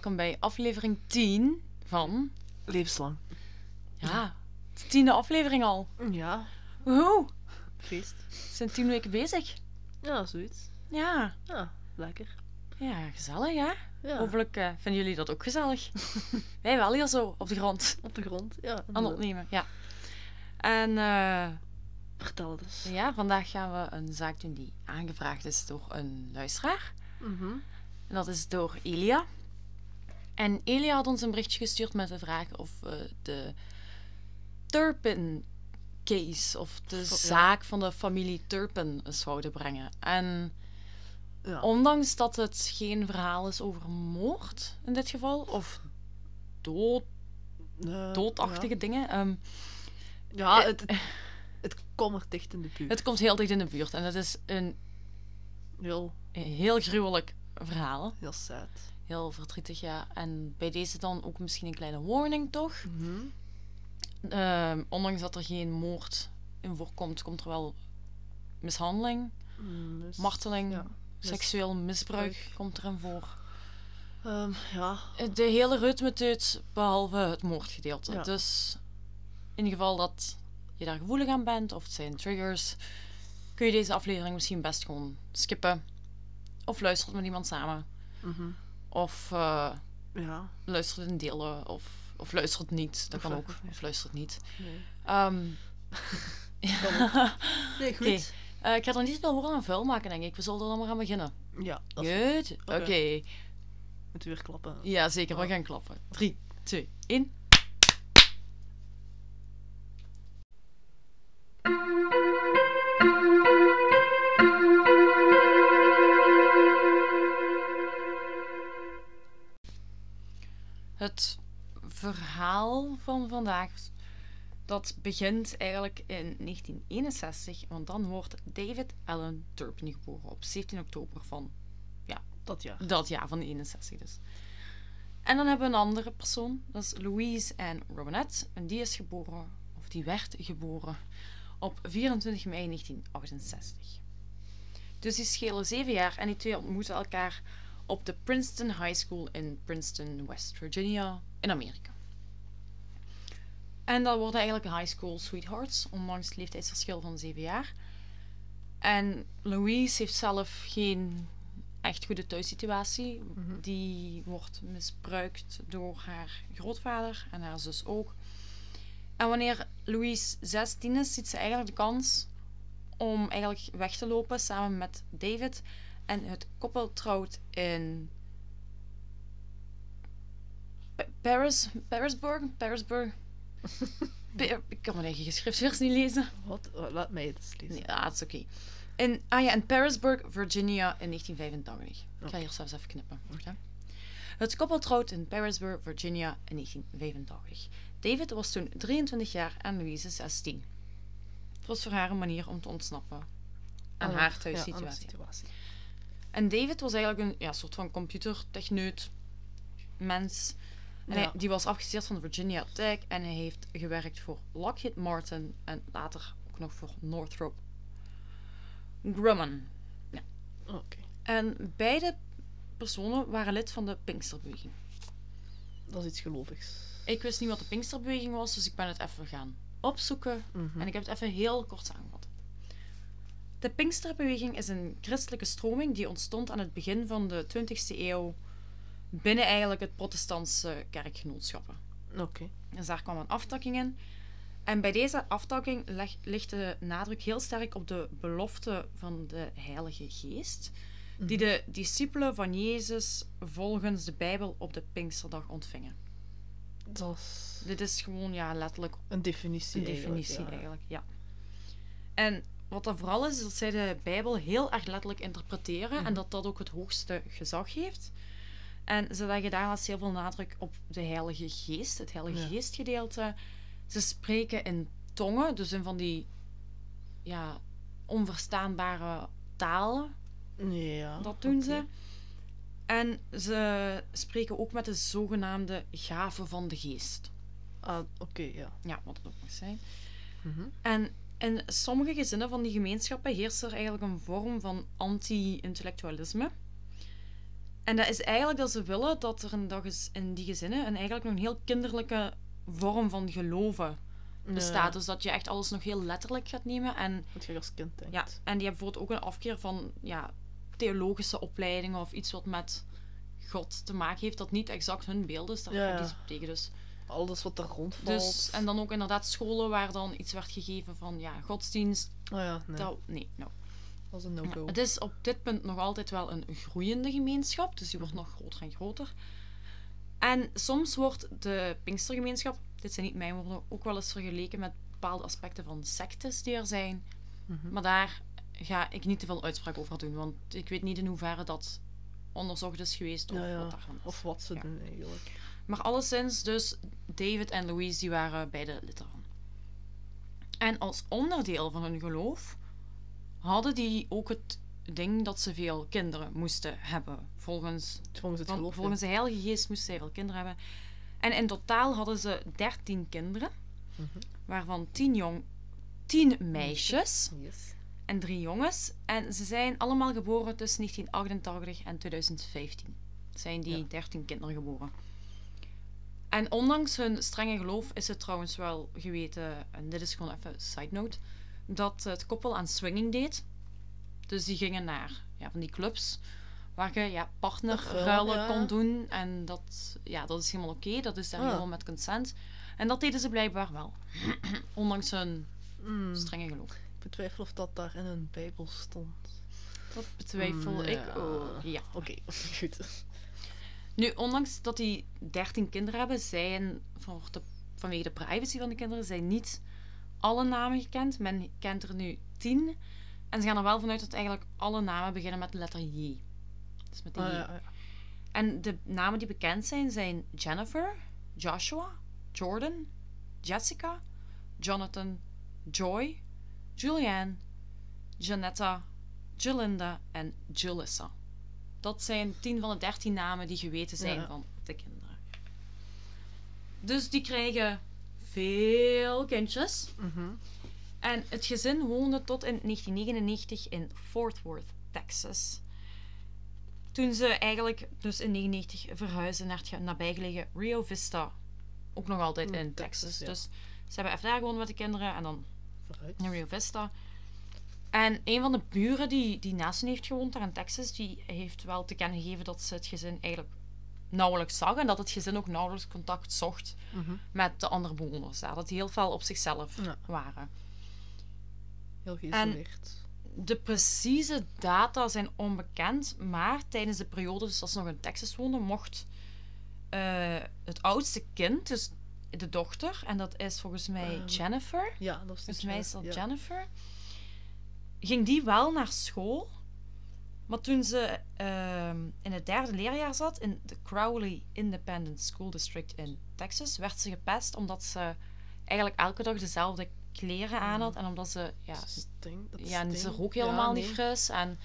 welkom bij aflevering 10 van... Levenslang. Ja, de tiende aflevering al. Ja, Woehoe, feest. we zijn tien weken bezig. Ja, zoiets. Ja, Ja, lekker. ja gezellig hè? Ja, Hopelijk eh, vinden jullie dat ook gezellig. Wij wel hier zo, op de grond, op de grond. Ja, aan opnemen. Ja. En eh, Vertel het eens. ja, vandaag gaan we een zaak doen die aangevraagd is door een luisteraar. Mhm. En dat is door Elia. En Elia had ons een berichtje gestuurd met de vraag of we de Turpin case of de zaak van de familie Turpin zouden brengen. En Ja. ondanks dat het geen verhaal is over moord in dit geval, of dood, Eh, doodachtige dingen, ehm, Ja, ja het, het, het komt er dicht in de buurt. het komt heel dicht in de buurt. En het is een Heel, heel gruwelijk verhaal. heel sad. Heel verdrietig, ja. En bij deze dan ook misschien een kleine warning, toch? Mhm. Ehm, ondanks dat er geen moord in voorkomt, komt er wel mishandeling, Mm, dus- marteling, ja. mis- seksueel misbruik komt erin voor. Ehm, ja, De hele reutmeteut, behalve het moordgedeelte. Ja. Dus in geval dat je daar gevoelig aan bent, of het zijn triggers, kun je deze aflevering misschien best gewoon skippen. Of luister het met iemand samen. mhm. Of eh ja. luister het in delen, of, of luister het niet. Dat Of kan ook. Of luister het niet. Nee. Ehm, nee, goed. Oké. Eh, ik ga er niet veel woorden aan vuil maken, denk ik. We zullen er dan maar aan beginnen. Ja, dat is Goed? Oké. Moet weer klappen. Ja, zeker. We Ja. gaan klappen. 3, 2, 1. Het verhaal van vandaag dat begint eigenlijk in 1961, want dan wordt David Allen Turpin geboren op 17 oktober van Dat ja. dat jaar van de 61 dus. En dan hebben we een andere persoon, dat is Louise Ann Robinette. En die is geboren, of die werd geboren, op 24 mei 1968. Dus die schelen zeven jaar en die twee ontmoeten elkaar op de Princeton High School in Princeton, West Virginia, in Amerika. En dat worden eigenlijk high school sweethearts, ondanks het leeftijdsverschil van zeven jaar. En Louise heeft zelf geen echt goede thuissituatie. Mhm. Die wordt misbruikt door haar grootvader en haar zus ook. En wanneer Louise 16 is, ziet ze eigenlijk de kans om eigenlijk weg te lopen samen met David. En het koppel trouwt in Pa- Paris, Parisburg, Parisburg. Pa- Ik kan mijn eigen geschriftsvers niet lezen. Wat? Oh, Laat mij het eens lezen. Nee, ah, het is oké. In, ah ja, in Parisburg, Virginia in 1985. Ik ga hier zelfs even knippen. Het koppel trouwt in Parisburg, Virginia in 1985. David was toen 23 jaar en Louise 16. Het was voor haar een manier om te ontsnappen aan Ah, haar ja, thuissituatie. En David was eigenlijk een ja, soort van computertechneut, mens. En Ja. hij, die was afgestudeerd van de Virginia Tech en hij heeft gewerkt voor Lockheed Martin en later ook nog voor Northrop Grumman. Oké. En beide personen waren lid van de Pinksterbeweging. Dat is iets gelovigs. Ik wist niet wat de Pinksterbeweging was, dus ik ben het even gaan opzoeken. Mhm. En ik heb het even heel kort samengevat. De Pinksterbeweging is een christelijke stroming die ontstond aan het begin van de 20e eeuw binnen eigenlijk het protestantse kerkgenootschappen. Oké. Dus daar kwam een aftakking in. En bij deze aftakking leg- ligt de nadruk heel sterk op de belofte van de Heilige Geest, die Mhm. de discipelen van Jezus volgens de Bijbel op de Pinksterdag ontvingen. Dat is Dit is gewoon ja, letterlijk een definitie. een definitie eigenlijk, eigenlijk, ja. En wat dan vooral is, is dat zij de Bijbel heel erg letterlijk interpreteren en Mhm. dat dat ook het hoogste gezag heeft. En ze leggen daarnaast heel veel nadruk op de Heilige Geest, het Heilige Ja. Geestgedeelte. Ze spreken in tongen, dus in van die ja, onverstaanbare talen. Ja. Dat doen ze. En ze spreken ook met de zogenaamde gaven van de geest. Ah, oké, ja. Ja, wat het ook mag zijn. Mhm. En in sommige gezinnen van die gemeenschappen heerst er eigenlijk een vorm van anti-intellectualisme. En dat is eigenlijk dat ze willen dat er een, dat is in die gezinnen een, eigenlijk nog een heel kinderlijke vorm van geloven bestaat. Dus dat je echt alles nog heel letterlijk gaat nemen. En, Wat je als kind denkt. ja, en die hebben bijvoorbeeld ook een afkeer van ja, theologische opleidingen of iets wat met God te maken heeft, dat niet exact hun beeld is. Daar Ja, tegen. Dus, Alles wat er rondvalt. dus, en dan ook inderdaad scholen waar dan iets werd gegeven van ja, godsdienst. Oh ja, nee. Dat, nee, nou. Dat is een no-go. Het is op dit punt nog altijd wel een groeiende gemeenschap, dus die wordt nog groter en groter. En soms wordt de Pinkstergemeenschap, dit zijn niet mijn woorden, ook wel eens vergeleken met bepaalde aspecten van sectes die er zijn. Mhm. Maar daar ga ik niet te veel uitspraak over doen, want ik weet niet in hoeverre dat onderzocht is geweest of Ja, ja. wat daarvan is. Of wat ze doen eigenlijk. Maar alleszins, dus David en Louise die waren beide lid. En als onderdeel van hun geloof hadden die ook het ding dat ze veel kinderen moesten hebben. Volgens, Volgens het geloof. volgens de Heilige Geest moesten zij veel kinderen hebben. En in totaal hadden ze 13 kinderen, Mhm. waarvan 10, jong, 10 meisjes Yes. en 3 jongens. En ze zijn allemaal geboren tussen 1988 en 2015. Zijn die Ja. 13 kinderen geboren. En ondanks hun strenge geloof is het trouwens wel geweten, en dit is gewoon even side note, dat het koppel aan swinging deed. Dus die gingen naar ja, van die clubs waar je ja, partnerruilen ja. kon doen. En dat, ja, dat is helemaal oké, dat is daar Ah. helemaal met consent. En dat deden ze blijkbaar wel. ondanks hun Mm, strenge geloof. ik betwijfel of dat daar in een Bijbel stond. Dat betwijfel Mm, ik. Ja. Oké, goed. Nu, ondanks dat die 13 kinderen hebben, zijn vanwege de privacy van de kinderen zijn niet alle namen gekend. Men kent er nu 10. En ze gaan er wel vanuit dat eigenlijk alle namen beginnen met de letter J. Dus met ja, ja. En de namen die bekend zijn zijn Jennifer, Joshua, Jordan, Jessica, Jonathan, Joy, Julianne, Janetta, Jalinda en Julissa. Dat zijn 10 van de 13 namen die geweten zijn Ja. van de kinderen. Dus die krijgen veel kindjes. Mhm. En het gezin woonde tot in 1999 in Fort Worth, Texas. Toen ze eigenlijk dus in 1999 verhuisden naar het ge- nabijgelegen Rio Vista. Ook nog altijd Mm, in Texas, Texas. ja. Dus ze hebben even daar gewoond met de kinderen en dan Vooruit. naar Rio Vista. En een van de buren die, die naast hen heeft gewoond daar in Texas, die heeft wel te kennen gegeven dat ze het gezin eigenlijk nauwelijks zag. En dat het gezin ook nauwelijks contact zocht Mhm. met de andere bewoners daar. Dat die heel veel op zichzelf Ja. waren. Heel geïsoleerd. De precieze data zijn onbekend, maar tijdens de periode dus dat ze nog in Texas woonden, mocht eh, het oudste kind, dus de dochter, en dat is volgens mij Ehm, Jennifer, Ja, dat is volgens mij is dat ja. Jennifer, ging die wel naar school, maar toen ze ehm, in het derde leerjaar zat in de Crowley Independent School District in Texas, werd ze gepest omdat ze eigenlijk elke dag dezelfde kleren aan had en omdat ze ja, Stinkt, dat ja, en ze rook Ja, helemaal nee. niet fris. En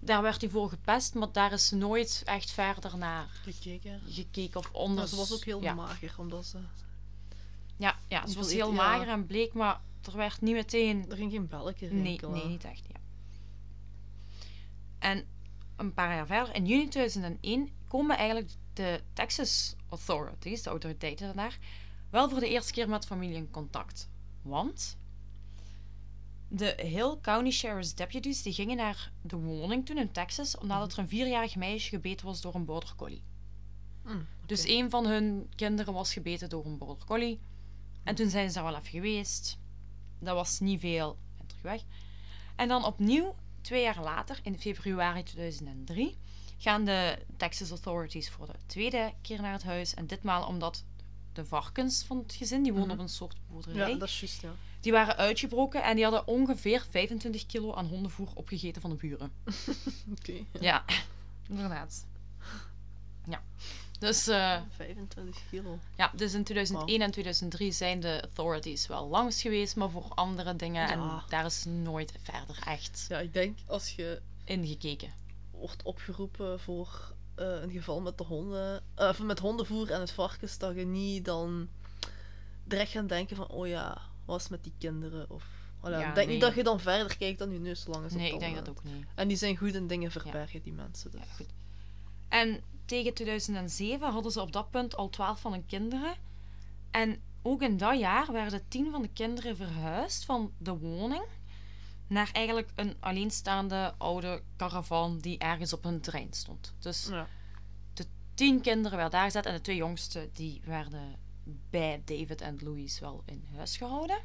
daar werd hij voor gepest, maar daar is nooit echt verder naar Gekeken. gekeken of onder. Ze was ook heel ja. mager, omdat ze... Ja, ja, ze was heel mager en bleek, maar er werd niet meteen. Er ging geen belletje Nee, rinkelen. nee, niet echt. Ja. En een paar jaar verder, in juni 2001, komen eigenlijk de Texas authorities, de autoriteiten daar, wel voor de eerste keer met familie in contact. Want de Hill County Sheriff's deputies die gingen naar de woning toen in Texas, omdat er een vierjarig meisje gebeten was door een border collie. Mm, Dus een van hun kinderen was gebeten door een border collie. En toen zijn ze daar wel even geweest. Dat was niet veel en terug weg. En dan opnieuw, twee jaar later, in februari 2003, gaan de Texas authorities voor de tweede keer naar het huis. En ditmaal omdat de varkens van het gezin, die woonden Mhm. op een soort boerderij, Ja, dat is juist, ja. die waren uitgebroken en die hadden ongeveer 25 kilo aan hondenvoer opgegeten van de buren. Oké. ja. Ja, inderdaad. Ja. Dus, eh, 25 kilo. ja, dus in 2001 en 2003 zijn de authorities wel langs geweest, maar voor andere dingen. En daar is nooit verder echt Ja, ik denk als je ingekeken. wordt opgeroepen voor eh, een geval met de honden, of met hondenvoer en het varkens, dat je niet dan direct gaan denken van, oh ja, wat is met die kinderen? Of, ja, ik denk nee. niet dat je dan verder kijkt dan je neus lang is Nee, ik denk dat ook niet. En die zijn goed in dingen verbergen, die mensen. Dus. Ja, goed. En tegen 2007 hadden ze op dat punt al 12 van hun kinderen. En ook in dat jaar werden 10 van de kinderen verhuisd van de woning naar eigenlijk een alleenstaande oude caravan die ergens op hun terrein stond. Dus Ja. tien kinderen werden daar gezet en de twee jongste die werden bij David en Louise wel in huis gehouden.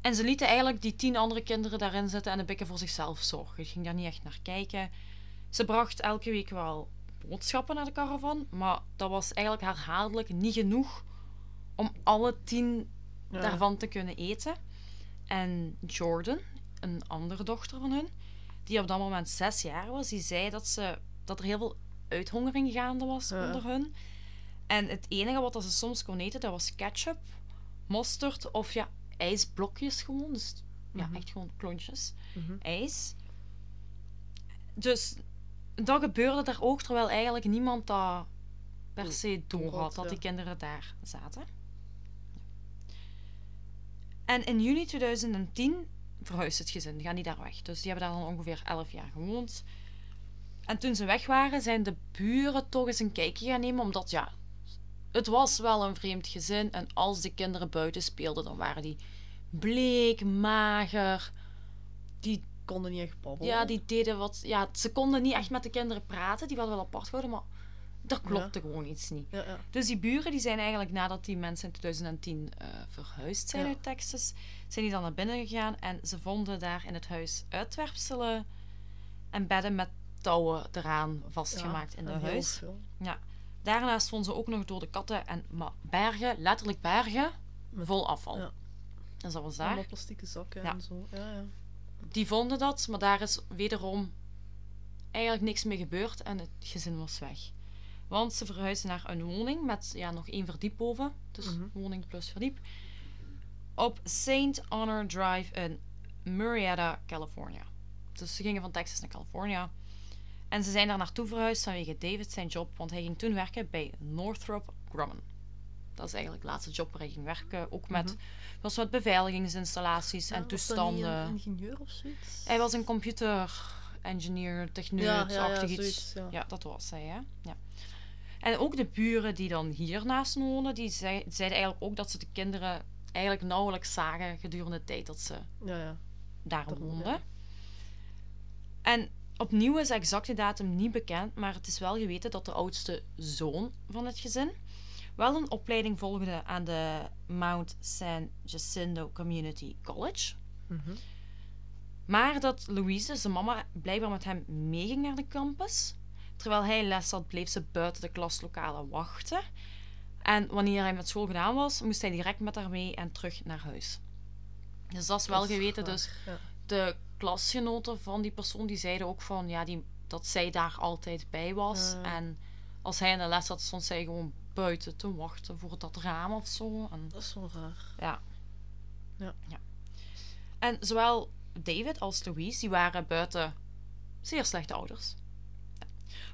En ze lieten eigenlijk die tien andere kinderen daarin zitten en een beetje voor zichzelf zorgen. Je ging daar niet echt naar kijken. Ze bracht elke week wel boodschappen naar de caravan, maar dat was eigenlijk herhaaldelijk niet genoeg om alle tien Ja. daarvan te kunnen eten. En Jordan, een andere dochter van hun, die op dat moment zes jaar was, die zei dat, ze, dat er heel veel uithongering gaande was Ja. onder hun. En het enige wat ze soms kon eten, dat was ketchup, mosterd of ja, ijsblokjes gewoon. Dus ja, Mhm. echt gewoon klontjes Mhm. ijs. Dus dat gebeurde daar ook, terwijl eigenlijk niemand dat per se door had, dat die kinderen daar zaten. En in juni 2010 verhuist het gezin, gaan die daar weg. Dus die hebben daar dan ongeveer 11 jaar gewoond. En toen ze weg waren, zijn de buren toch eens een kijkje gaan nemen, omdat ja, het was wel een vreemd gezin. En als de kinderen buiten speelden, dan waren die bleek, mager. Die Konden niet echt babbelen. ja, die deden wat. Ja, ze konden niet echt met de kinderen praten. Die werden wel apart gehouden, maar er klopte gewoon iets niet. Ja, ja. Dus die buren die zijn eigenlijk nadat die mensen in 2010 eh, verhuisd zijn Ja. uit Texas, zijn die dan naar binnen gegaan en ze vonden daar in het huis uitwerpselen en bedden met touwen eraan vastgemaakt in en het heel huis. veel. Daarnaast vonden ze ook nog door de katten en bergen, letterlijk bergen, Met- vol afval. ja. Dus dat was daar. Allemaal plastieke zakken Ja. en zo. Ja, ja. Die vonden dat, maar daar is wederom eigenlijk niks mee gebeurd en het gezin was weg. Want ze verhuisden naar een woning met ja, nog één verdiep boven. Dus Mhm. woning plus verdiep. Op St. Honor Drive in Murrieta, California. Dus ze gingen van Texas naar California. En ze zijn daar naartoe verhuisd vanwege David zijn job, want hij ging toen werken bij Northrop Grumman. Dat is eigenlijk de laatste job waar hij ging werken. Ook met, Mhm. was met beveiligingsinstallaties Ja, en was toestanden. een ingenieur of zoiets? Hij was een computer engineer, techneut, ja, ja, ja, achtig iets. zoiets, ja. Dat was hij, hè. Ja. En ook de buren die dan hiernaast woonden, die zei- zeiden eigenlijk ook dat ze de kinderen eigenlijk nauwelijks zagen gedurende de tijd dat ze Ja, ja. daar Dat- woonden. ja. En opnieuw is de exacte datum niet bekend, maar het is wel geweten dat de oudste zoon van het gezin wel een opleiding volgde aan de Mount San Jacinto Community College. Mhm. Maar dat Louise, zijn mama, blijkbaar met hem meeging naar de campus. Terwijl hij les had, bleef ze buiten de klaslokalen wachten. En wanneer hij met school gedaan was, moest hij direct met haar mee en terug naar huis. Dus dat is wel Dat is geweten. Dus ja. de klasgenoten van die persoon, die zeiden ook van, ja, die, dat zij daar altijd bij was. En als hij in de les zat, stond zij gewoon buiten te wachten voor dat raam of zo. En Dat is wel raar. ja. Ja. En zowel David als Louise, die waren buiten zeer slechte ouders. Ja.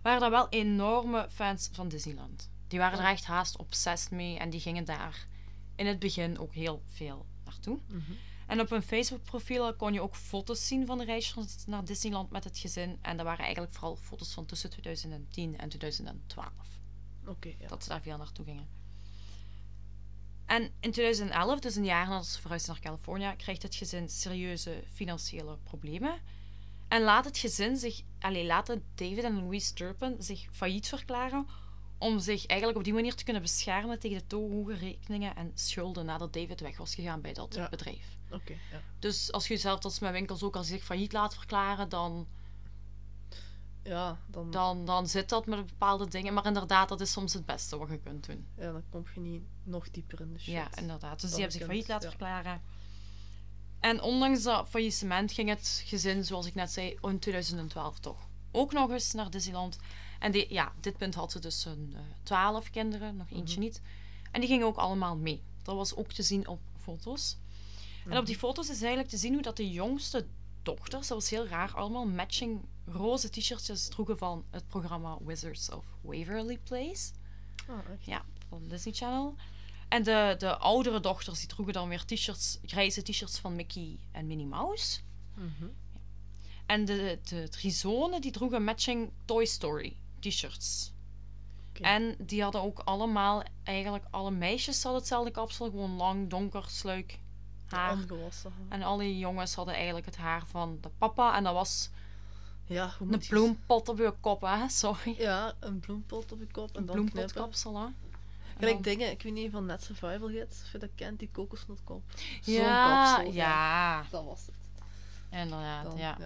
Waren dan wel enorme fans van Disneyland. Die waren er Ja. echt haast obsessed mee en die gingen daar in het begin ook heel veel naartoe. Mhm. En op hun Facebook-profiel kon je ook foto's zien van de reisjes naar Disneyland met het gezin. En dat waren eigenlijk vooral foto's van tussen 2010 en 2012 Ja. dat ze daar veel naartoe gingen. En in 2011, dus een jaar nadat ze verhuisden naar California, krijgt het gezin serieuze financiële problemen. En laat het gezin zich, allee, laten David en Louise Turpin zich failliet verklaren om zich eigenlijk op die manier te kunnen beschermen tegen de te hoge rekeningen en schulden nadat David weg was gegaan bij dat Ja. bedrijf. Oké, ja. Dus als je dat is met winkels ook, als je zich failliet laat verklaren, dan, Ja, dan, dan, dan zit dat met bepaalde dingen. Maar inderdaad, dat is soms het beste wat je kunt doen. ja, dan kom je niet nog dieper in de shit. Ja, inderdaad. Dus die hebben zich failliet laten ja. verklaren. En ondanks dat faillissement ging het gezin, zoals ik net zei, in 2012 toch ook nog eens naar Disneyland. En die, ja, dit punt had ze dus een eh, twaalf kinderen, nog eentje Mhm. niet. En die gingen ook allemaal mee. Dat was ook te zien op foto's. En op die foto's is eigenlijk te zien hoe dat de jongste dochters, dat was heel raar, allemaal matching roze t-shirtjes droegen van het programma Wizards of Waverly Place echt? ja, van Disney Channel. En de, de oudere dochters die droegen dan weer t-shirts, grijze t-shirts van Mickey en Minnie Mouse. Mhm. En de, de drie zonen die droegen matching Toy Story t-shirts. En die hadden ook allemaal, eigenlijk alle meisjes hadden hetzelfde kapsel, gewoon lang, donker, sluik haar. En alle jongens hadden eigenlijk het haar van de papa. En dat was Ja, hoe een bloempot op je kop, hè? Sorry. Ja, een bloempot op je kop en Een bloempotkapsel, hè? Gelijk dingen, ik weet niet van Net Survival Gids, of je dat kent, die kokosnotkop. Ja, kapsel, ja. Dat was het. Inderdaad, Dan, ja.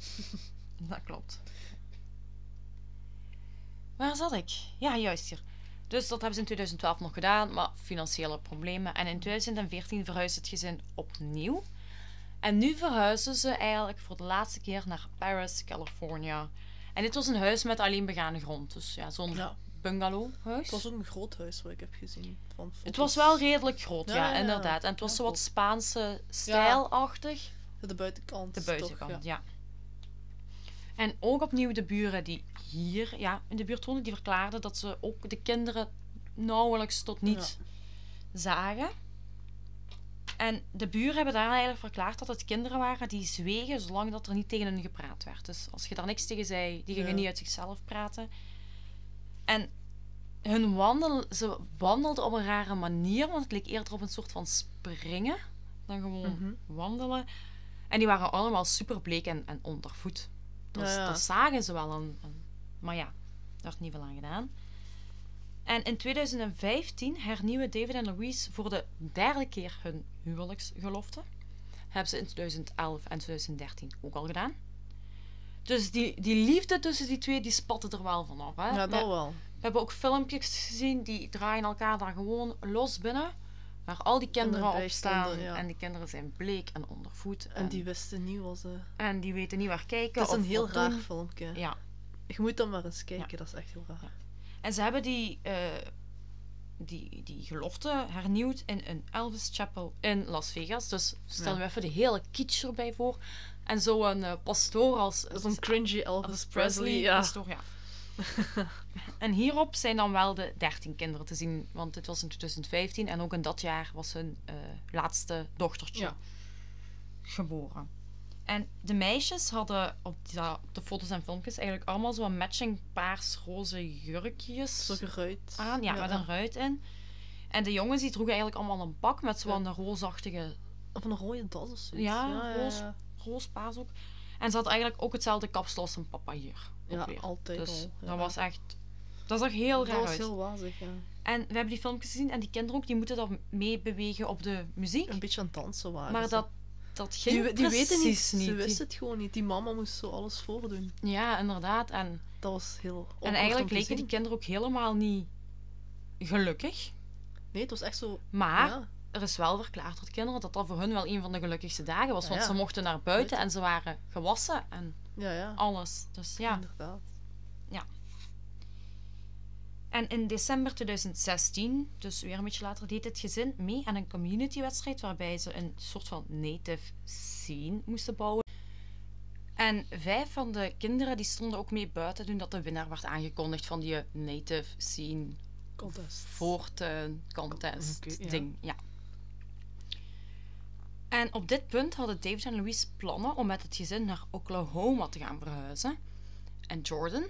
Dat klopt. Waar zat ik? Ja, juist hier. Dus dat hebben ze in 2012 nog gedaan, maar financiële problemen. En in 2014 verhuist het gezin opnieuw. En nu verhuizen ze eigenlijk voor de laatste keer naar Paris, California. En dit was een huis met alleen begane grond. Dus ja, zo'n Ja. bungalowhuis. Het was ook een groot huis wat ik heb gezien. Van Het was wel redelijk groot, ja, Ja, ja, ja. inderdaad. En het was zo wat. Spaanse stijlachtig. De buitenkant. De buitenkant, ja. ja. En ook opnieuw de buren die hier ja, in de buurt wonen, die verklaarden dat ze ook de kinderen nauwelijks tot niet zagen. En de buren hebben daar eigenlijk verklaard dat het kinderen waren die zwegen zolang dat er niet tegen hen gepraat werd. Dus als je daar niks tegen zei, die gingen Ja. niet uit zichzelf praten. En hun wandel, ze wandelden op een rare manier, want het leek eerder op een soort van springen dan gewoon Mhm. wandelen. En die waren allemaal super bleek en, en ondervoed. Dat, Ja, ja. dat zagen ze wel. maar ja, daar werd niet veel aan gedaan. En in 2015 hernieuwen David en Louise voor de derde keer hun huwelijksgelofte. Hebben ze in 2011 en 2013 ook al gedaan. Dus die, die liefde tussen die twee, die spatte er wel vanaf. Hè? Ja, dat wel. we hebben ook filmpjes gezien die draaien elkaar daar gewoon los binnen. Waar al die kinderen op staan. ja. En die kinderen zijn bleek en ondervoed. En, En die wisten niet wat ze... en die weten niet waar kijken. Dat is een heel raar doen. filmpje. Ja. Je moet dan maar eens kijken, dat is echt heel raar. En ze hebben die, eh, die, die gelofte hernieuwd in een Elvis Chapel in Las Vegas. Dus stel Ja. even de hele kitsch erbij voor. En zo'n eh pastoor als... Een cringy Elvis, Elvis Presley, ja. pastoor, ja. en hierop zijn dan wel de 13 kinderen te zien. Want dit was in 2015 en ook in dat jaar was hun eh, laatste dochtertje Ja. geboren. En de meisjes hadden op, die- op de foto's en filmpjes eigenlijk allemaal zo'n matching paars-roze jurkjes Zo geruit. aan. Ja, met een ruit in. En de jongens die droegen eigenlijk allemaal een pak met zo'n roosachtige Of een rode das of zoiets. Ja, roos. roospaas ook. En ze had eigenlijk ook hetzelfde kapsel als een papa hier. Ja, weer. altijd Dus al. Ja. dat was echt... Dat zag heel Dat raar was uit. heel wazig, ja. En we hebben die filmpjes gezien en die kinderen ook, die moeten dan meebewegen op de muziek. Een beetje aan het dansen waren Maar dat, dat ging Die, die weten niet, precies ze niet. wisten het gewoon niet. Die mama moest zo alles voordoen. Ja, inderdaad. En, Dat was heel en eigenlijk leken die kinderen ook helemaal niet gelukkig. Nee, het was echt zo... Maar ja, er is wel verklaard door de kinderen dat dat voor hun wel een van de gelukkigste dagen was. Ja, Want ja. ze mochten naar buiten en ze waren gewassen en ja, ja. alles. Dus ja. Inderdaad. En in december 2016, dus weer een beetje later, deed het gezin mee aan een community-wedstrijd waarbij ze een soort van native scene moesten bouwen. En vijf van de kinderen die stonden ook mee buiten toen dat de winnaar werd aangekondigd van die native scene Contest. voortuin contest ja. ding. Ja. En op dit punt hadden David en Louise plannen om met het gezin naar Oklahoma te gaan verhuizen. En Jordan,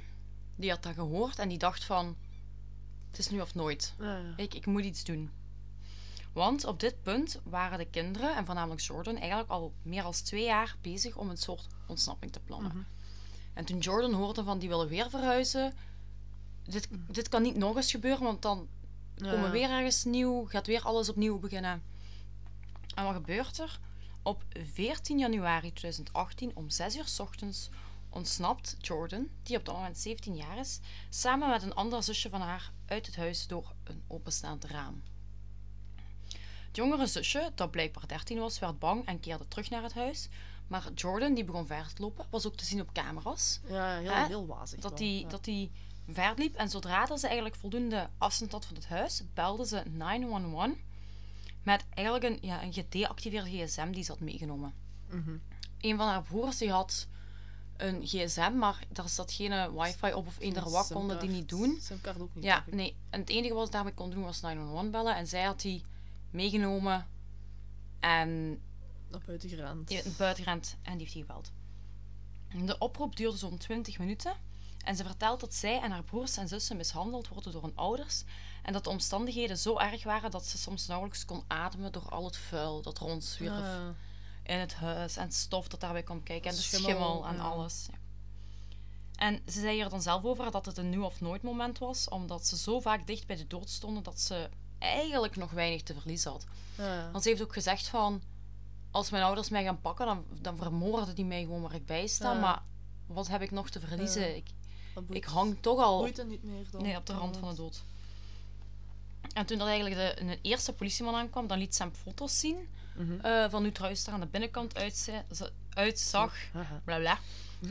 die had dat gehoord en die dacht van, het is nu of nooit. Ja. Ik, ik moet iets doen. Want op dit punt waren de kinderen, en voornamelijk Jordan, eigenlijk al meer dan twee jaar bezig om een soort ontsnapping te plannen. Mhm. En toen Jordan hoorde van die willen weer verhuizen, dit, dit kan niet nog eens gebeuren, want dan Ja, komen ja. weer ergens nieuw, gaat weer alles opnieuw beginnen. En wat gebeurt er? Op 14 januari 2018 om 6 uur 's ochtends ontsnapt Jordan, die op dat moment 17 jaar is, samen met een ander zusje van haar uit het huis door een openstaand raam. Het jongere zusje, dat blijkbaar 13 was, werd bang en keerde terug naar het huis. Maar Jordan, die begon verder te lopen, was ook te zien op camera's Ja, heel, Hè? heel wazig dat hij ja. verder liep. En zodra dat ze eigenlijk voldoende afstand had van het huis, belde ze 911 met eigenlijk een, ja, een gedeactiveerde gsm die ze had meegenomen. Mhm. Een van haar broers die had een gsm, maar daar zat geen eh, wifi op of eender wat, konden die niet doen. Simkaart ook niet. Ja, nee. En het enige wat ze daarmee kon doen was 911 bellen. En zij had die meegenomen en Naar buiten gerend. die buiten gerend en die heeft die gebeld. De oproep duurde zo'n 20 minuten. En ze vertelt dat zij en haar broers en zussen mishandeld worden door hun ouders. En dat de omstandigheden zo erg waren dat ze soms nauwelijks kon ademen door al het vuil dat rondzwierf Ah, in het huis. En het stof dat daarbij komt kijken. En de Schimmel, schimmel, en ja. alles. Ja. En ze zei er dan zelf over dat het een nu of nooit moment was. Omdat ze zo vaak dicht bij de dood stonden dat ze eigenlijk nog weinig te verliezen had. ja. Want ze heeft ook gezegd van... Als mijn ouders mij gaan pakken, dan, dan vermoorden die mij gewoon waar ik bij sta. Maar wat heb ik nog te verliezen? Ik, ik hang toch al het niet meer dan. nee, op de rand van de dood. En toen er eigenlijk de, een eerste politieman aankwam, dan liet ze hem foto's zien Mhm. eh, van hoe huis er aan de binnenkant uitzag. Haha. Bla bla.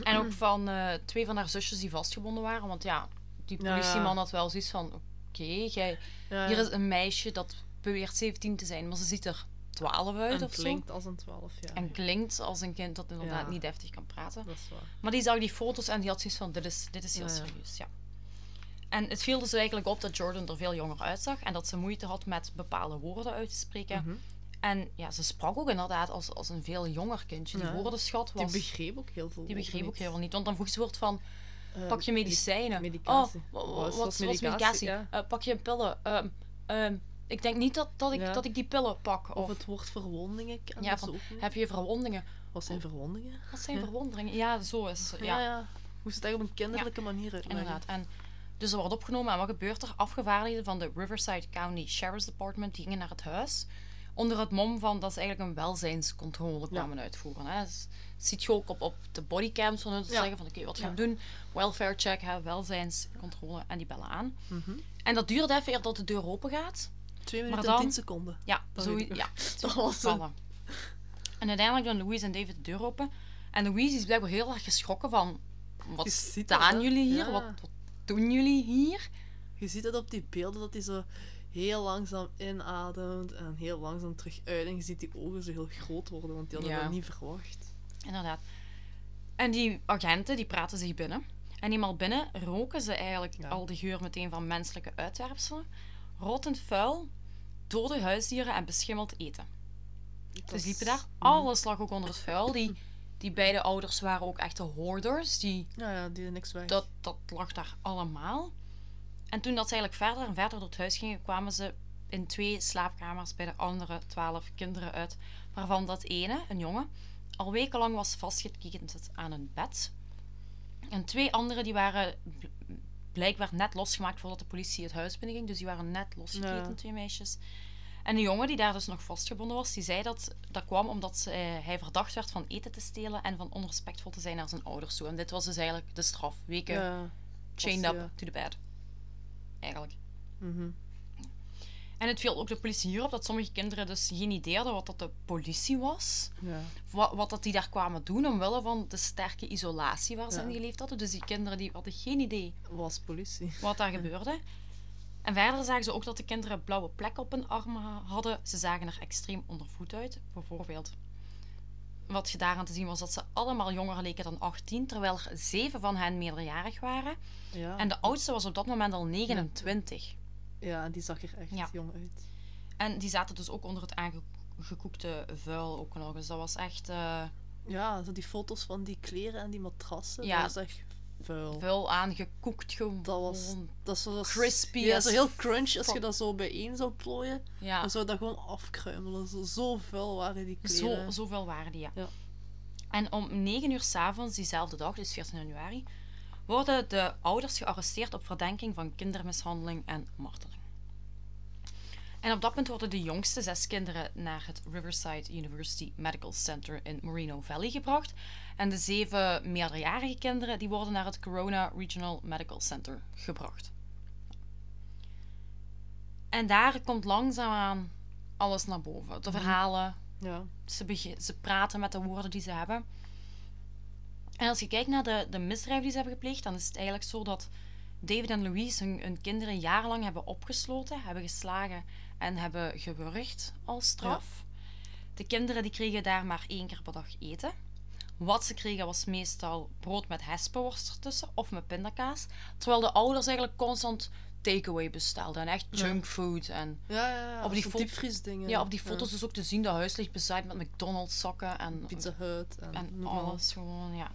En ook van eh, twee van haar zusjes die vastgebonden waren. Want ja, die Ja, ja. politieman had wel zoiets van... Oké, jij Ja, hier ja. is een meisje dat beweert 17 te zijn, maar ze ziet er 12 uit en of zo. klinkt als een 12 jaar. En klinkt als een kind dat inderdaad Ja. niet deftig kan praten. Dat is waar. Maar die zag die foto's en die had zoiets van, dit is, dit is heel Ja, ja. serieus, ja. En het viel dus eigenlijk op dat Jordan er veel jonger uitzag en dat ze moeite had met bepaalde woorden uit te spreken. Mhm. En ja, ze sprak ook inderdaad als, als een veel jonger kindje. Die Ja. woordenschat Die was... begreep ook heel veel. die begreep ook heel veel niet. Want dan vroeg ze woord van, Eh, pak je medicijnen? medicatie. Oh, wa- wa- Wat is medicatie? medicatie? Ja. Eh, pak je een pillen? Ehm, ehm, ik denk niet dat, dat, ik, Ja. dat ik die pillen pak. Of, Of het woord verwondingen Ja, van, heb je verwondingen? Wat zijn verwondingen? Wat zijn Ja. verwonderingen? Ja, zo is het. Ja, Ja, ja. Moest het eigenlijk op een kinderlijke manier uitleggen. inderdaad. En dus er wordt opgenomen en wat gebeurt er? Afgevaardigden van de Riverside County Sheriff's Department die gingen naar het huis. Onder het mom van dat ze eigenlijk een welzijnscontrole kwamen uitvoeren. Hè. Dus, dat ziet je ook op, op de bodycams van hun te Ja. zeggen van oké, wat gaan we doen? Welfare check, hè, welzijnscontrole en die bellen aan. Mhm. En dat duurt even eer dat de deur open gaat. Twee minuten en dan- tien seconden. Ja, Dat zo, ja Dat was het. vallen. En uiteindelijk doen Louise en David de deur open. En Louise is blijkbaar heel erg geschrokken van... Wat dat, staan jullie hier? Wat, wat doen jullie hier? Je ziet het op die beelden dat hij zo heel langzaam inademt en heel langzaam terug uit. En je ziet die ogen zo heel groot worden, want die hadden Ja. dat niet verwacht. Inderdaad. En die agenten, die praten zich binnen. En eenmaal binnen roken ze eigenlijk Ja. al de geur meteen van menselijke uitwerpselen. Rottend vuil, dode huisdieren en beschimmeld eten. Dat is- liepen daar. Mhm. Alles lag ook onder het vuil. Die, die beide ouders waren ook echte hoarders. Die Ja, ja, die niks weg. dat, dat lag daar allemaal. En toen dat ze eigenlijk verder en verder door het huis gingen, kwamen ze in twee slaapkamers bij de andere twaalf kinderen uit. Waarvan dat ene, een jongen, al wekenlang was vastgeketend aan een bed. En twee anderen die waren bl- blijkbaar net losgemaakt voordat de politie het huis binnenging. Dus die waren net losgeketend, Ja. twee meisjes. En de jongen die daar dus nog vastgebonden was, die zei dat dat kwam omdat ze, eh, hij verdacht werd van eten te stelen en van onrespectvol te zijn naar zijn ouders toe. En dit was dus eigenlijk de straf. Weken Ja. chained was, up ja. to the bed. Eigenlijk. Mhm. En het viel ook de politie hierop dat sommige kinderen dus geen idee hadden wat dat de politie was. Ja. Wat, wat dat die daar kwamen doen omwille van de sterke isolatie waar ze Ja. in geleefd hadden. Dus die kinderen die hadden geen idee Was politie. wat daar gebeurde. En verder zagen ze ook dat de kinderen blauwe plekken op hun armen ha- hadden. Ze zagen er extreem ondervoed uit. Bijvoorbeeld, wat je daaraan te zien was dat ze allemaal jonger leken dan 18, terwijl er zeven van hen meerderjarig waren. Ja. En de oudste was op dat moment al 29. ja, en die zag er echt Ja. jong uit. En die zaten dus ook onder het aangekoekte vuil ook nog. Dus dat was echt eh, Ja, zo die foto's van die kleren en die matrassen. Ja. Dat was echt vuil. vuil aangekoekt gewoon. Dat was, dat is zo Crispy Ja, zo heel crunch als je dat zo bijeen zou plooien. Ja, Dan zou dat gewoon afkruimelen. Zo, zo vuil waren die zo, kleren. zoveel waren die, ja. Ja. En om 9 uur s'avonds diezelfde dag, dus 14 januari, worden de ouders gearresteerd op verdenking van kindermishandeling en marteling. En op dat punt worden de jongste zes kinderen naar het Riverside University Medical Center in Moreno Valley gebracht. En de zeven meerderjarige kinderen die worden naar het Corona Regional Medical Center gebracht. En daar komt langzaamaan alles naar boven. De verhalen, Ja. ze, ze praten met de woorden die ze hebben. En als je kijkt naar de, de misdrijven die ze hebben gepleegd, dan is het eigenlijk zo dat David en Louise hun, hun kinderen jarenlang hebben opgesloten, hebben geslagen en hebben gewurgd als straf. De kinderen die kregen daar maar één keer per dag eten. Wat ze kregen was meestal brood met hespenworst ertussen of met pindakaas. Terwijl de ouders eigenlijk constant takeaway bestelden en echt junkfood. En Ja, ja, ja. Op die diepvriesdingen. ja, op die foto's is ook te zien dat huis ligt bezaaid met McDonald's zakken en, Pizza Hut en, en alles gewoon, ja.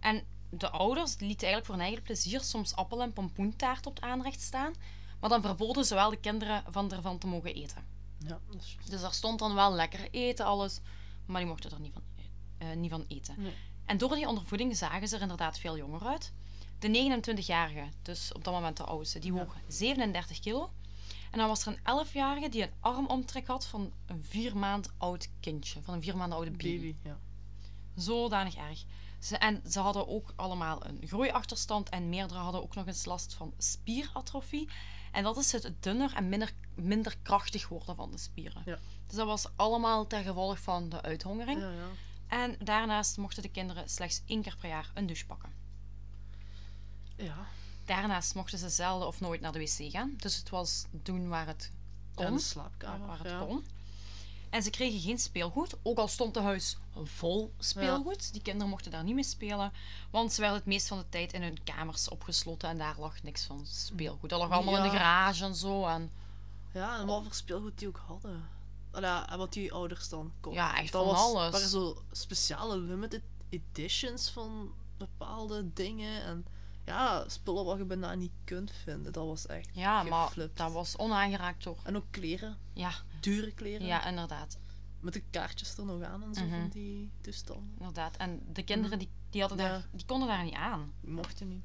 En de ouders lieten eigenlijk voor hun eigen plezier soms appel- en pompoentaart op het aanrecht staan. Maar dan verboden ze wel de kinderen van ervan te mogen eten. Ja, dat is juist. Dus daar stond dan wel lekker eten, alles. Maar die mochten er niet van, eh, niet van eten. Nee. En door die ondervoeding zagen ze er inderdaad veel jonger uit. De 29-jarige, dus op dat moment de oudste, die Ja. woog 37 kilo. En dan was er een 11-jarige die een armomtrek had van een vier maand oud kindje. Van een vier maanden oude baby. Baby, ja. Zodanig erg. Ze, en ze hadden ook allemaal een groeiachterstand en meerdere hadden ook nog eens last van spieratrofie. En dat is het dunner en minder, minder krachtig worden van de spieren. Ja. Dus dat was allemaal ter gevolg van de uithongering. Ja, ja. En daarnaast mochten de kinderen slechts één keer per jaar een douche pakken. Ja, Daarnaast mochten ze zelden of nooit naar de wc gaan. Dus het was doen waar het kon. en de slaapkamer. waar het kon. En ze kregen geen speelgoed, ook al stond het huis vol speelgoed. Die kinderen mochten daar niet mee spelen, want ze werden het meest van de tijd in hun kamers opgesloten en daar lag niks van speelgoed. Dat lag allemaal in de garage en zo. En Ja, en wat voor speelgoed die ook hadden. Ah, Ja, en wat die ouders dan kochten. Ja, echt dat van was, alles. waren zo speciale limited editions van bepaalde dingen. En ja, spullen wat je bijna niet kunt vinden. Dat was echt ja, maar dat was onaangeraakt door. En ook kleren. Ja, Dure kleren. ja, inderdaad. Met de kaartjes er nog aan en zo Mhm. van die toestanden. inderdaad. En de kinderen die, die, hadden Ja. daar, die konden daar niet aan. Die mochten niet.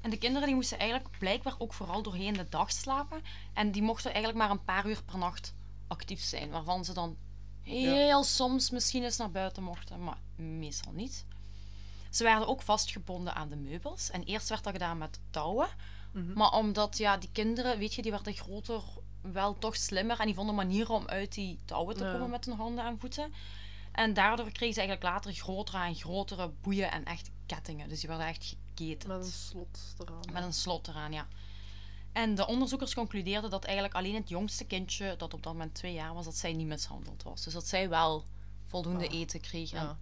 En de kinderen die moesten eigenlijk blijkbaar ook vooral doorheen de dag slapen. En die mochten eigenlijk maar een paar uur per nacht actief zijn. Waarvan ze dan heel soms misschien eens naar buiten mochten, maar meestal niet. Ze werden ook vastgebonden aan de meubels. En eerst werd dat gedaan met touwen. Mhm. Maar omdat ja, die kinderen, weet je, die werden groter, wel toch slimmer. En die vonden manieren om uit die touwen te Ja. komen met hun handen en voeten. En daardoor kregen ze eigenlijk later grotere en grotere boeien en echt kettingen. Dus die werden echt geketend. Met een slot eraan. Met een slot eraan, ja. En de onderzoekers concludeerden dat eigenlijk alleen het jongste kindje, dat op dat moment twee jaar was, dat zij niet mishandeld was. Dus dat zij wel voldoende Ah, eten kreeg. Ja.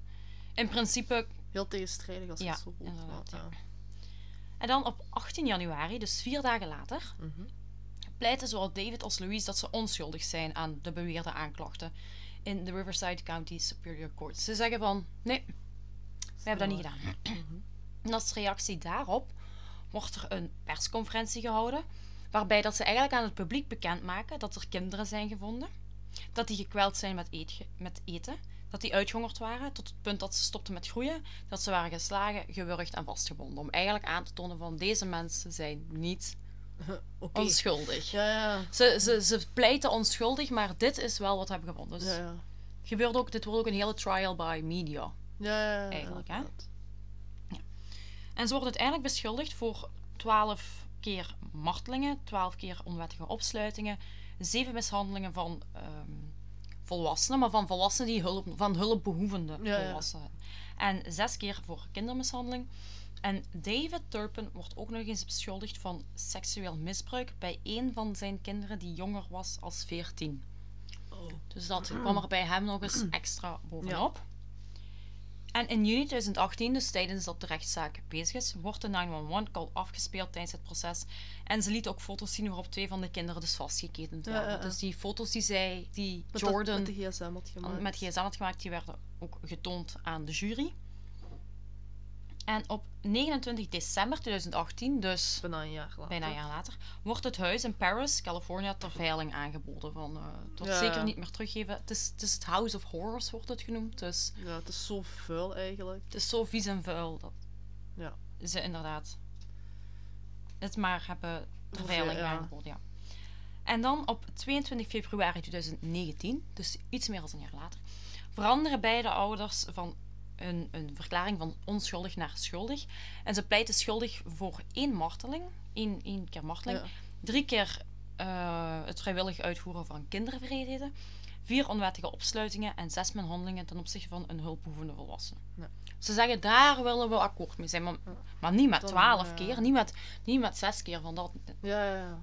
in principe... Heel tegenstrijdig als Ja, het zo maar, ja. En dan op 18 januari, dus vier dagen later, Mhm. Pleiten zowel David als Louise dat ze onschuldig zijn aan de beweerde aanklachten in de Riverside County Superior Court. Ze zeggen van, nee, we hebben dat niet gedaan. Mhm. En als reactie daarop wordt er een persconferentie gehouden, waarbij dat ze eigenlijk aan het publiek bekendmaken dat er kinderen zijn gevonden, dat die gekweld zijn met, met eten, dat die uitgehongerd waren tot het punt dat ze stopten met groeien, dat ze waren geslagen, gewurgd en vastgebonden. Om eigenlijk aan te tonen van deze mensen zijn niet Onschuldig. Ja, ja. Ze, ze, ze pleiten onschuldig, maar dit is wel wat we hebben gevonden. Dus Ja, ja. gebeurt ook, dit wordt ook een hele trial by media. Ja, Eigenlijk, hè? En ze wordt uiteindelijk beschuldigd voor 12 keer martelingen, 12 keer onwettige opsluitingen, 7 mishandelingen van ehm, volwassenen, maar van volwassenen die hulp, van hulpbehoevende volwassenen. En 6 keer voor kindermishandeling. En David Turpin wordt ook nog eens beschuldigd van seksueel misbruik bij één van zijn kinderen die jonger was als 14. Oh. Dus dat kwam er bij hem nog eens extra bovenop. En in juni 2018, dus tijdens dat de rechtszaak bezig is, wordt de 911-call afgespeeld tijdens het proces. En ze liet ook foto's zien waarop twee van de kinderen dus vastgeketend Ja, waren. ja, ja. Dus die foto's die zij, die Met dat- Jordan met de gsm had gemaakt. met gsm had gemaakt, die werden ook getoond aan de jury. En op 29 december 2018, dus Bijna een jaar later. bijna een jaar later, wordt het huis in Paris, California, ter veiling aangeboden. Van, eh, het wordt Ja. zeker niet meer teruggeven. Het is, het is het House of Horrors, wordt het genoemd. Dus Ja, het is zo vuil eigenlijk. het is zo vies en vuil dat Ja. ze inderdaad het maar hebben ter veiling ja. aangeboden. Ja. En dan op 22 februari 2019, dus iets meer dan een jaar later, veranderen beide ouders van een, een verklaring van onschuldig naar schuldig. En ze pleiten schuldig voor één marteling, één, één keer marteling, Ja. drie keer eh, het vrijwillig uitvoeren van kindervreedheden, vier onwettige opsluitingen en zes mishandelingen ten opzichte van een hulpbehoevende volwassene. Ja. Ze zeggen, daar willen we akkoord mee zijn, maar, Ja. maar niet met Dan, twaalf ja. keer, niet met, niet met zes keer van dat. Ja, ja, ja.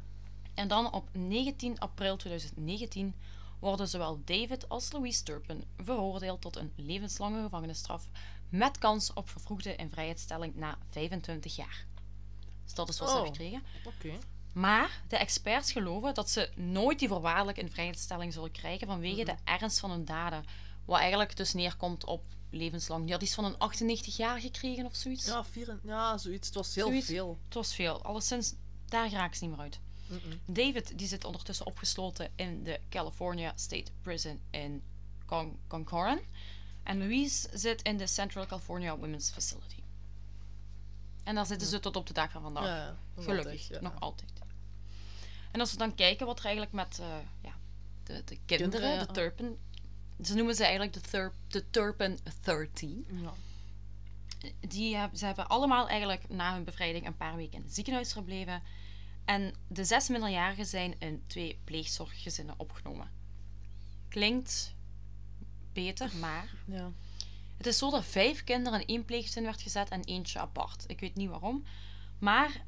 En dan op 19 april 2019 worden zowel David als Louise Turpin veroordeeld tot een levenslange gevangenisstraf met kans op vervroegde invrijheidstelling na 25 jaar. Dus dat is wat ze Oh. hebben gekregen. Oké. Maar de experts geloven dat ze nooit die voorwaardelijke invrijheidstelling zullen krijgen vanwege Mhm. de ernst van hun daden. Wat eigenlijk dus neerkomt op levenslang. Die had iets van een 98 jaar gekregen of zoiets. Ja, vier, ja, zoiets. Het was heel Zoiets. veel. Het was veel. Alleszins, daar raak ze niet meer uit. David die zit ondertussen opgesloten in de California State Prison in Con. En Louise zit in de Central California Women's Facility. En daar zitten ze tot op de dag van vandaag. Ja, Gelukkig, altijd, ja. nog altijd. En als we dan kijken wat er eigenlijk met eh, ja, de, de kinderen, de Turpen... Ze noemen ze eigenlijk de, de Turpen 13. Ja. Die ze hebben allemaal eigenlijk na hun bevrijding een paar weken in het ziekenhuis verbleven. En de zes minderjarigen zijn in twee pleegzorggezinnen opgenomen. Klinkt beter, maar Ja. het is zo dat vijf kinderen in één pleeggezin werd gezet en eentje apart. Ik weet niet waarom. Maar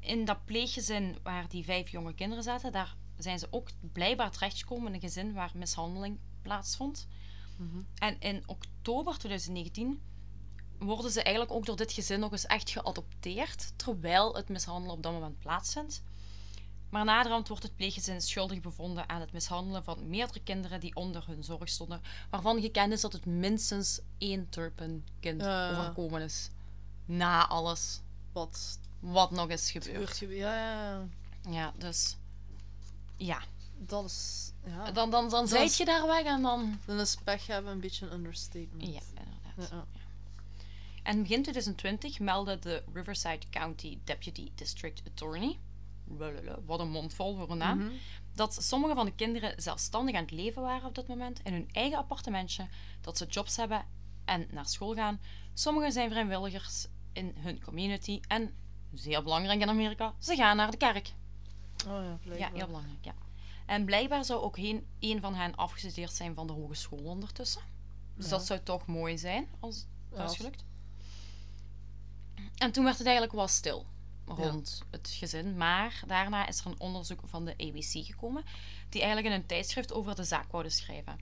in dat pleeggezin waar die vijf jonge kinderen zaten, daar zijn ze ook blijkbaar terechtgekomen in een gezin waar mishandeling plaatsvond. Mhm. En in oktober 2019 worden ze eigenlijk ook door dit gezin nog eens echt geadopteerd, terwijl het mishandelen op dat moment plaatsvindt. Maar naderhand wordt het pleeggezin schuldig bevonden aan het mishandelen van meerdere kinderen die onder hun zorg stonden, waarvan gekend is dat het minstens één ja. overkomen is. Na alles Wat wat nog is gebeurd. Ja, ja, ja. Ja, dus... Ja, Dat is... Ja. dan, dan, dan Dat zijt je daar weg en dan... Dan is pech hebben een beetje een understatement. Ja, inderdaad. Ja. En begin 2020 meldde de Riverside County Deputy District Attorney, wat een mondvol voor een naam, Mhm. dat sommige van de kinderen zelfstandig aan het leven waren op dat moment in hun eigen appartementje, dat ze jobs hebben en naar school gaan. Sommigen zijn vrijwilligers in hun community en, zeer belangrijk in Amerika, ze gaan naar de kerk. Oh ja, Ja, blijkbaar. heel belangrijk, ja. En blijkbaar zou ook een, een van hen afgestudeerd zijn van de hogeschool ondertussen. Dus Ja. dat zou toch mooi zijn als Ja, dat is gelukt. En toen werd het eigenlijk wel stil rond het gezin. Maar daarna is er een onderzoek van de ABC gekomen, die eigenlijk in een tijdschrift over de zaak wouden schrijven.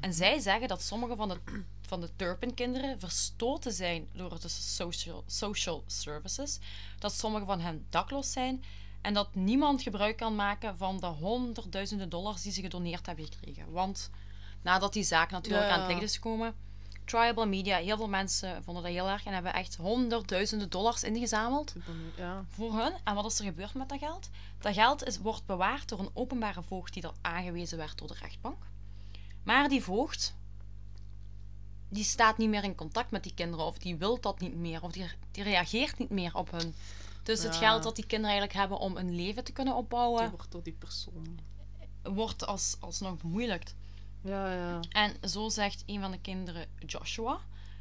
En zij zeggen dat sommige van de, van de Turpin-kinderen verstoten zijn door de social, social services, dat sommige van hen dakloos zijn en dat niemand gebruik kan maken van de honderdduizenden dollars die ze gedoneerd hebben gekregen. Want nadat die zaak natuurlijk Ja. aan het licht is gekomen, tribal media, heel veel mensen vonden dat heel erg en hebben echt honderdduizenden dollars ingezameld Ja. voor hun. En wat is er gebeurd met dat geld? Dat geld is, wordt bewaard door een openbare voogd die er aangewezen werd door de rechtbank. Maar die voogd, die staat niet meer in contact met die kinderen, of die wil dat niet meer, of die, die reageert niet meer op hun. Dus het geld dat die kinderen eigenlijk hebben om een leven te kunnen Die opbouwen, wordt door die persoon. wordt als, alsnog bemoeilijkt. Ja, ja. En zo zegt een van de kinderen, Joshua,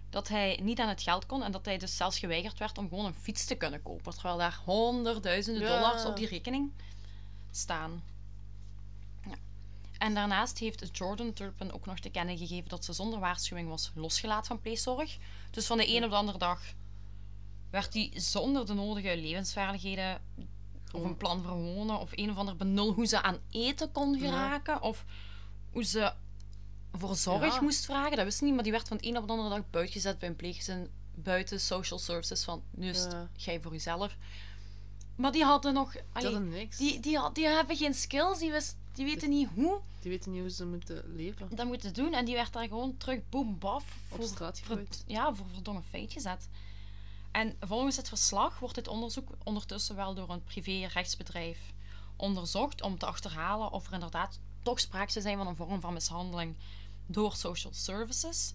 dat hij niet aan het geld kon en dat hij dus zelfs geweigerd werd om gewoon een fiets te kunnen kopen. Terwijl daar honderdduizenden Ja. dollars op die rekening staan. Ja. En daarnaast heeft Jordan Turpin ook nog te kennen gegeven dat ze zonder waarschuwing was losgelaten van pleegzorg. Dus van de een op de andere dag werd hij zonder de nodige levensvaardigheden of een plan voor wonen of een of ander benul hoe ze aan eten kon Ja. geraken of hoe ze voor zorg Ja. moest vragen. Dat wist niet, maar die werd van de een op de andere dag buiten gezet bij een pleeggezin buiten social services van nu is het Ja. jij voor jezelf. Maar die hadden nog... Die allee, hadden niks. die, die, die hebben geen skills, die, wist, die weten niet hoe Die weten niet hoe ze moeten leven. dat moeten doen. En die werd daar gewoon terug boem baf Op voor, straat gegooid. ja, voor verdomme feit gezet. En volgens het verslag wordt dit onderzoek ondertussen wel door een privé-rechtsbedrijf onderzocht om te achterhalen of er inderdaad toch sprake zou zijn van een vorm van mishandeling door social services.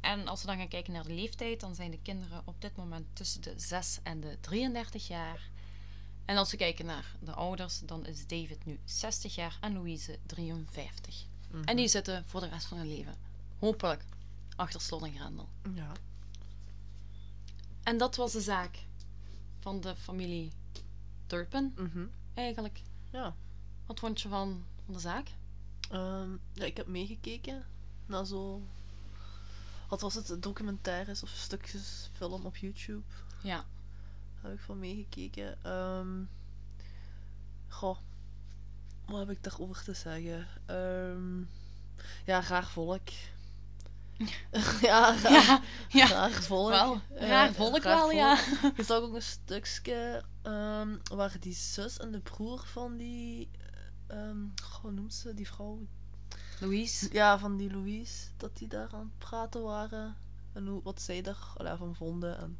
En als we dan gaan kijken naar de leeftijd, dan zijn de kinderen op dit moment tussen de 6 en de 33 jaar. En als we kijken naar de ouders, dan is David nu 60 jaar en Louise 53. Mhm. En die zitten voor de rest van hun leven, hopelijk, achter slot en grendel. Ja. En dat was de zaak van de familie Turpin, Mhm. eigenlijk. Ja. Wat vond je van, van de zaak? Ehm, ja, ik heb meegekeken naar zo... Wat was het? Documentaires of stukjes film op YouTube. Ja. Heb ik van meegekeken. Ehm goh. Wat heb ik daarover te zeggen? Ehm, ja, raar volk. ja, raar, Ja, ja. raar volk. Wel, Eh, raar volk wel, ja. Je zag ook een stukje ehm, waar die zus en de broer van die... goh, hoe noemt ze die vrouw? Louise. Ja, van die Louise. Dat die daar aan het praten waren. En hoe, wat zij daarvan vonden en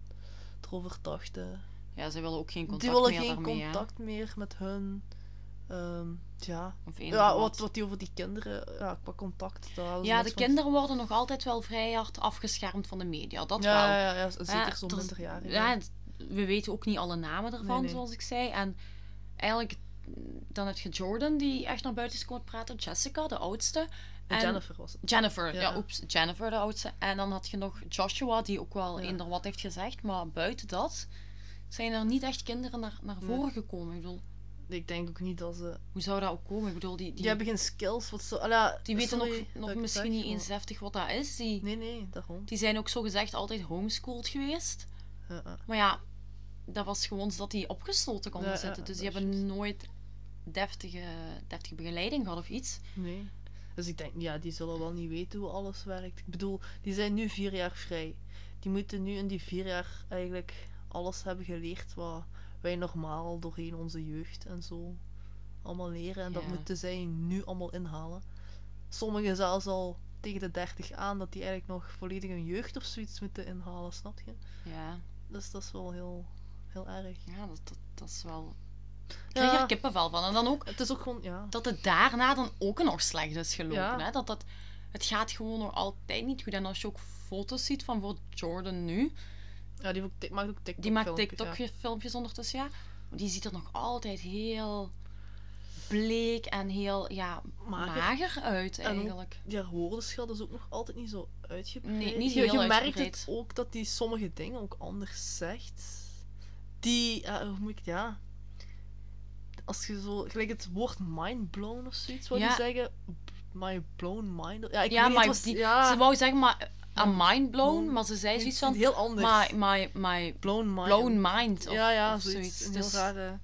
erover dachten. Ja, ze willen ook geen contact die willen meer geen daarmee, hè. contact meer met hun. Ehm, ja, ja wat. wat, die over die kinderen, ja, qua contact. Ja, de van- kinderen worden nog altijd wel vrij hard afgeschermd van de media. Dat ja, wel. Ja, ja, ja, zeker Ja, zo'n er minderjarige. Ja, we weten ook niet alle namen ervan, Nee, nee. zoals ik zei. En eigenlijk, dan heb je Jordan, die echt naar buiten is komen praten. Jessica, de oudste. En en- Jennifer was het. Jennifer, ja, Ja. oeps, Jennifer, de oudste. En dan had je nog Joshua, die ook wel Ja. eender wat heeft gezegd. Maar buiten dat zijn er niet echt kinderen naar, naar Nee. voren gekomen. Ik bedoel, Ik denk ook niet dat ze... hoe zou dat ook komen? Ik bedoel, die, die, Die hebben geen skills. Wat zo, die weten sorry nog, nog misschien zeg, niet eens deftig wat dat is. Die, Nee, nee, daarom. die zijn ook zo gezegd altijd homeschooled geweest. Ja. Maar ja, dat was gewoon zodat die opgesloten konden Ja, ja, zitten. Dus die hebben nooit deftige, deftige begeleiding gehad of iets. Nee. Dus ik denk, ja, die zullen wel niet weten hoe alles werkt. Ik bedoel, die zijn nu vier jaar vrij. Die moeten nu in die vier jaar eigenlijk alles hebben geleerd wat wij normaal doorheen onze jeugd en zo allemaal leren. En dat moeten zij nu allemaal inhalen. Sommigen zelfs al tegen de 30 aan, dat die eigenlijk nog volledig een jeugd of zoiets moeten inhalen, snap je? Ja, Dus dat is wel heel, heel erg. ja dat, dat, dat is wel... Ik krijg er kippenvel van. En dan ook Het is ook gewoon, ja. dat het daarna dan ook nog slecht is gelopen. Hè? Dat, dat, het gaat gewoon nog altijd niet goed. En als je ook foto's ziet van voor Jordan nu, Ja, die, maakt ook TikTok die maakt ja. TikTok-filmpjes ondertussen, ja. Maar die ziet er nog altijd heel bleek en heel ja, Mager. mager, uit En eigenlijk. die haar woordenschat is ook nog altijd niet zo uitgebreid. Nee, niet je, heel je merkt uitgebreid. het ook dat hij sommige dingen ook anders zegt. Die, ja, hoe moet ik ja. Als je zo, gelijk het woord mindblown of zoiets, Ja. je zeggen. My blown mind. Ja, ik ja, weet niet, het was, die, ja, ze wou zeggen, maar a mind blown, maar ze zei zoiets iets van, heel anders. my, my, my blown mind. blown mind. Of, ja, ja, of zoiets. Een Dus heel rare.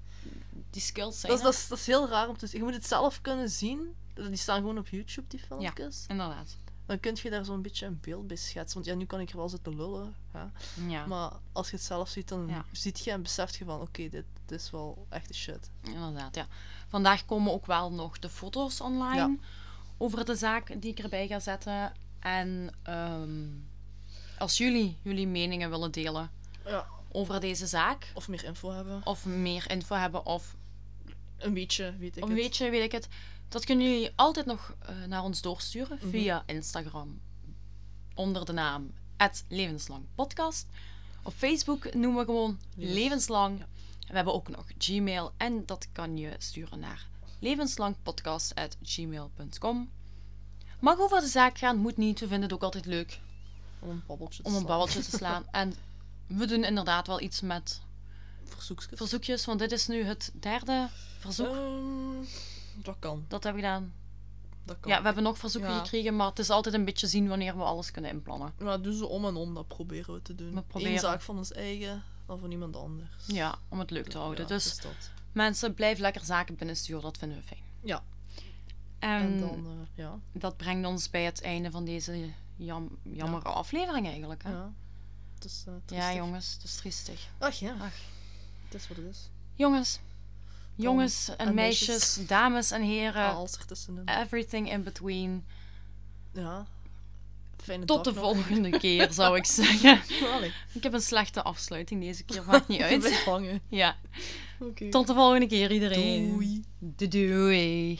die skills zijn Dat is, er. dat, is, dat is heel raar om te zien. Je moet het zelf kunnen zien. Die staan gewoon op YouTube, die filmpjes. Inderdaad. Dan kun je daar zo'n beetje een beeld bij schetsen. Want ja, nu kan ik er wel zitten lullen. Ja. Ja, Maar als je het zelf ziet, dan Ja. ziet je en beseft je van, oké, dit, is wel echte shit. inderdaad, ja. Vandaag komen ook wel nog de foto's online over de zaak die ik erbij ga zetten. En ehm, als jullie jullie meningen willen delen Ja. over deze zaak, Of meer info hebben. of meer info hebben, of Een beetje, weet ik het. weet je, weet ik het. Dat kunnen jullie altijd nog eh, naar ons doorsturen Mhm. via Instagram. Onder de naam Levenslang Podcast. Op Facebook noemen we gewoon Levens- Levenslang. ja. We hebben ook nog Gmail en dat kan je sturen naar levenslangpodcast.gmail.com. Mag over de zaak gaan, moet niet. We vinden het ook altijd leuk Om een babbeltje te om een babbeltje te slaan. En we doen inderdaad wel iets met Verzoekjes. verzoekjes, want dit is nu het derde verzoek Ehm, dat kan. dat we hebben gedaan. Dat kan. Ja, we hebben nog verzoeken Ja. gekregen, maar het is altijd een beetje zien wanneer we alles kunnen inplannen. Doen ze om en om, dat proberen we te doen. We proberen. Eén zaak van ons eigen, dan van iemand anders. Ja, om het leuk te houden. Ja, dus dat. mensen, blijf lekker zaken binnensturen, dat vinden we fijn. Ja. En, En dan, eh, ja. dat brengt ons bij het einde van deze jam jammere aflevering eigenlijk. Hè? Ja, Ja. Het is, eh, triestig. jongens, het is triestig. Ach ja. Ach. Het is wat het is. Jongens, jongens en, en meisjes, meisjes. dames en heren, Alles ertussenin. everything in between. Ja. Fijne Tot de nog. volgende keer, zou ik zeggen. Allee. Ik heb een slechte afsluiting deze keer, maakt niet uit. Blijf hangen. Ja, Oké. tot de volgende keer iedereen. Doei. doei.